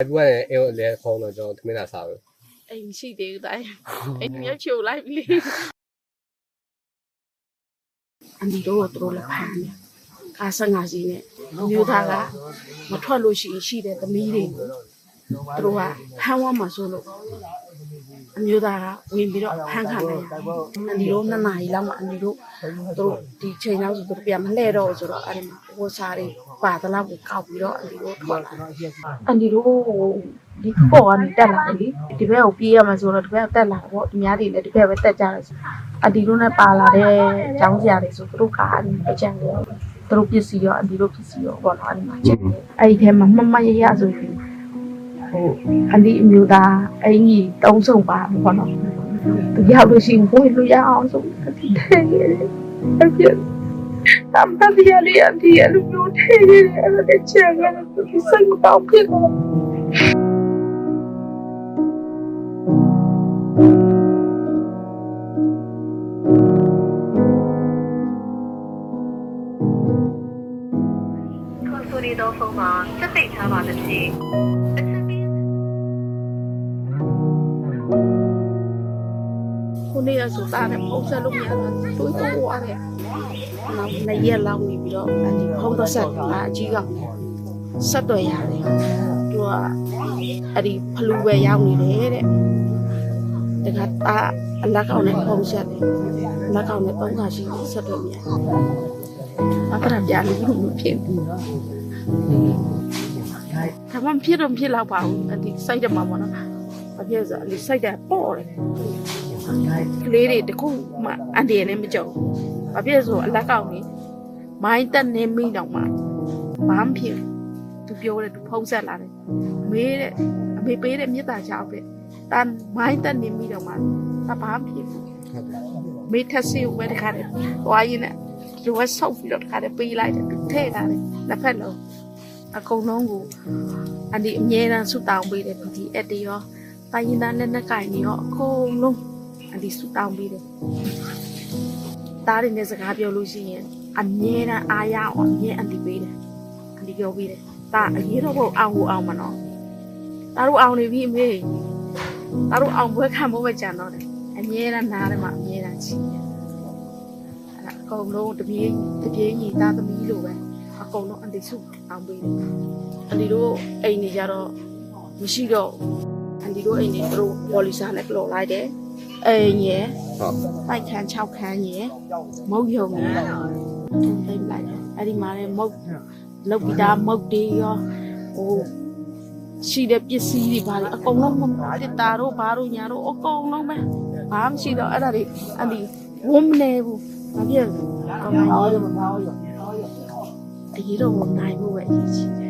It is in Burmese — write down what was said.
အခုကလည်းအဲကိုလည်းခေါင်းတော့ကျွန်တော်သမင်းလာစားလို့အိမ်ရှိသေးဘူးတိုင်းအိမ်မြောက်ချိုလိုက်ပြီလေအန်ဒီတို့ကတို့လည်းဖမ်းတယ်ကားဆက်ငါစီနဲ့မျိုးသားကမထွက်လို့ရှိရင်ရှိတဲ့သမီးတွေကိုသူတို့ကဖမ်းသွားမှာဆိုလို့ အမျိုးသားကဝင်ပြီးတော့ဖမ်းခံလိုက်ရတယ်အန်ဒီတို့နှစ်နာရီလောက်မှအန်ဒီတို့သူတို့ဒီချိန်လောက်ဆိုသူတို့ပြန်မလှဲ့တော့ဘူးဆိုတော့အဲ့ဒီမှာဝတ်စားတွေပါတလောက်ကိုကောက်ပြီးတော့အန်ဒီတို့ထွက်လာတယ်အန်ဒီတို့ဒီပေါ်ကနေတက်လာတယ်လေဒီဘက်ကိုပြေးရမှာဆိုတော့ဒီဘက်တက်လာတော့ဒီများတွေလည်းဒီဘက်ပဲတက်ကြတယ်ဆိုအန်ဒီတို့နဲ့ပါလာတဲ့ကျောင်းဆရာတွေဆိုသူတို့ကားအန်ဒီအကျန်တယ်သူတို့ပစ္စည်းရောအန်ဒီတို့ပစ္စည်းရောပေါ့နော်အဲ့ဒီမှာချက်တယ်အဲ့ဒီထဲမှာမမရရဆိုပြီး ဟိုအန်ဒီအမျိုးသားအင်ကြီးတုံးဆုံပါပေါ့နော်သူရောက်လို့ရှိရင်ဝေးလို့ရအောင်ဆိုပြီးတဲ့ရတယ်အဲ့ပြတမ်တဒီရလီအန်ဒီအလူမျိုး ရတယ်အဲ့ဒါချင်တယ်သူစိတ်မကောင်းဖြစ်တော့ခွန်ဆိုရီသောဖုန်းမှာစက်သိပ်ထားပါသဖြင့်အချက်ပေးခုနေ့ရဆိုတာနဲ့ပုံစံလို့မရတော့တွေးတော့ရတယ်။နောက်နှစ်ရက်လောက်နေပြီးတော့အဲ့ဒီဖုန်းတော့ဆက်လာအကြီးကဆက်တော့ရတယ်။သူကအဲ့ဒီဖလူပဲရောက်နေတယ်တဲ့။တခါတာအလက်ကောင်နဲ့ဖုန်းဆက်တယ်။လက်ကောင်နဲ့ပုံခါရှိဆက်တော့မြန်။အတရပြန်လို့မဖြစ်ဘူး။ဒါမှမဖြစ်တော့မဖြစ်တော့ပါဘူး။အဲ့ဒီစိုက်တယ်မှာပေါ့နော်။ဘာဖြစ်လဲဆိုတော့အဲ့ဒီစိုက်တယ်ပေါ့တယ်။ ကလေးတွေတခုမှအန်တီရနဲ့မကြုံဘာဖြစ်ဆိုအလက်ကောက်နေမိုင်းတက်နေမိတော့မှဘာမှဖြစ်သူပြောတယ်သူဖုံးဆက်လာတယ်မေးတဲ့အမေပေးတဲ့မြေတားချောက်ပဲတာမိုင်းတက်နေမိတော့မှတဘာမှဖြစ်မေးထဆီဝဲတခါတယ်သွားရင်းနဲ့လူဝဆောက်ပြီးတော့တခါတယ်ပေးလိုက်တယ်ထဲထားတယ်လက်ဖက်လုံးအကုန်လုံးကိုအန်ဒီအမြဲတမ်းဆူတောင်းပေးတယ် PDF တွေရောတိုင်းရင်းသားလက်နက်ကင်တွေရောအကုန်လုံး ဒီဆူတောင်းပေးတယ်။တားရင်းနဲ့စကားပြောလို့ရှိရင်အမြဲတမ်းအားရအောင်အမြဲအန်တီပေးတယ်။အန်တီပြောပေးတယ်။ဒါအရေးတော့ဘုံအောင်ကိုအောင်မနော်။ဒါတို့အောင်နေပြီအမေ။ဒါတို့အောင်ပွဲခံဖို့ပဲကြံတော့တယ်။အမြဲတမ်းနားထဲမှာအမြဲတမ်းချီးတယ်။အဲ့ဒါအကုန်လုံးတပြေးတပြေးညီသားသမီးလိုပဲအကုန်လုံးအန်တီစုအောင်ပေးတယ်။အန်တီတို့အိမ်နေကြတော့မရှိတော့ဘူးအန်တီတို့အိမ်နေသူတို့ပေါ်လီစာနဲ့ကလော်လိုက်တယ်။ အိမ်ရယ်ဟုတ်ပိုက်ခန်း6ခန်းရယ်မုတ်ယုံရယ်ထုံသိမ့်လိုက်တယ်အဲ့ဒီမှာလည်းမုတ်လုတ်ပြီးသားမုတ်တွေရောဟိုရှိတဲ့ပစ္စည်းတွေဘာတွေအကုန်လုံးမတစ်တာတို့ဘာတို့ညာတို့အကုန်လုံးပဲဘာမှမရှိတော့အဲ့ဒါတွေအဲ့ဒီဝုန်းမနေဘူးဘာဖြစ်လဲကောင်းနိုင်ရောမနာရောအရေးတော့မနိုင်ဘူးပဲအရေးကြီးတယ်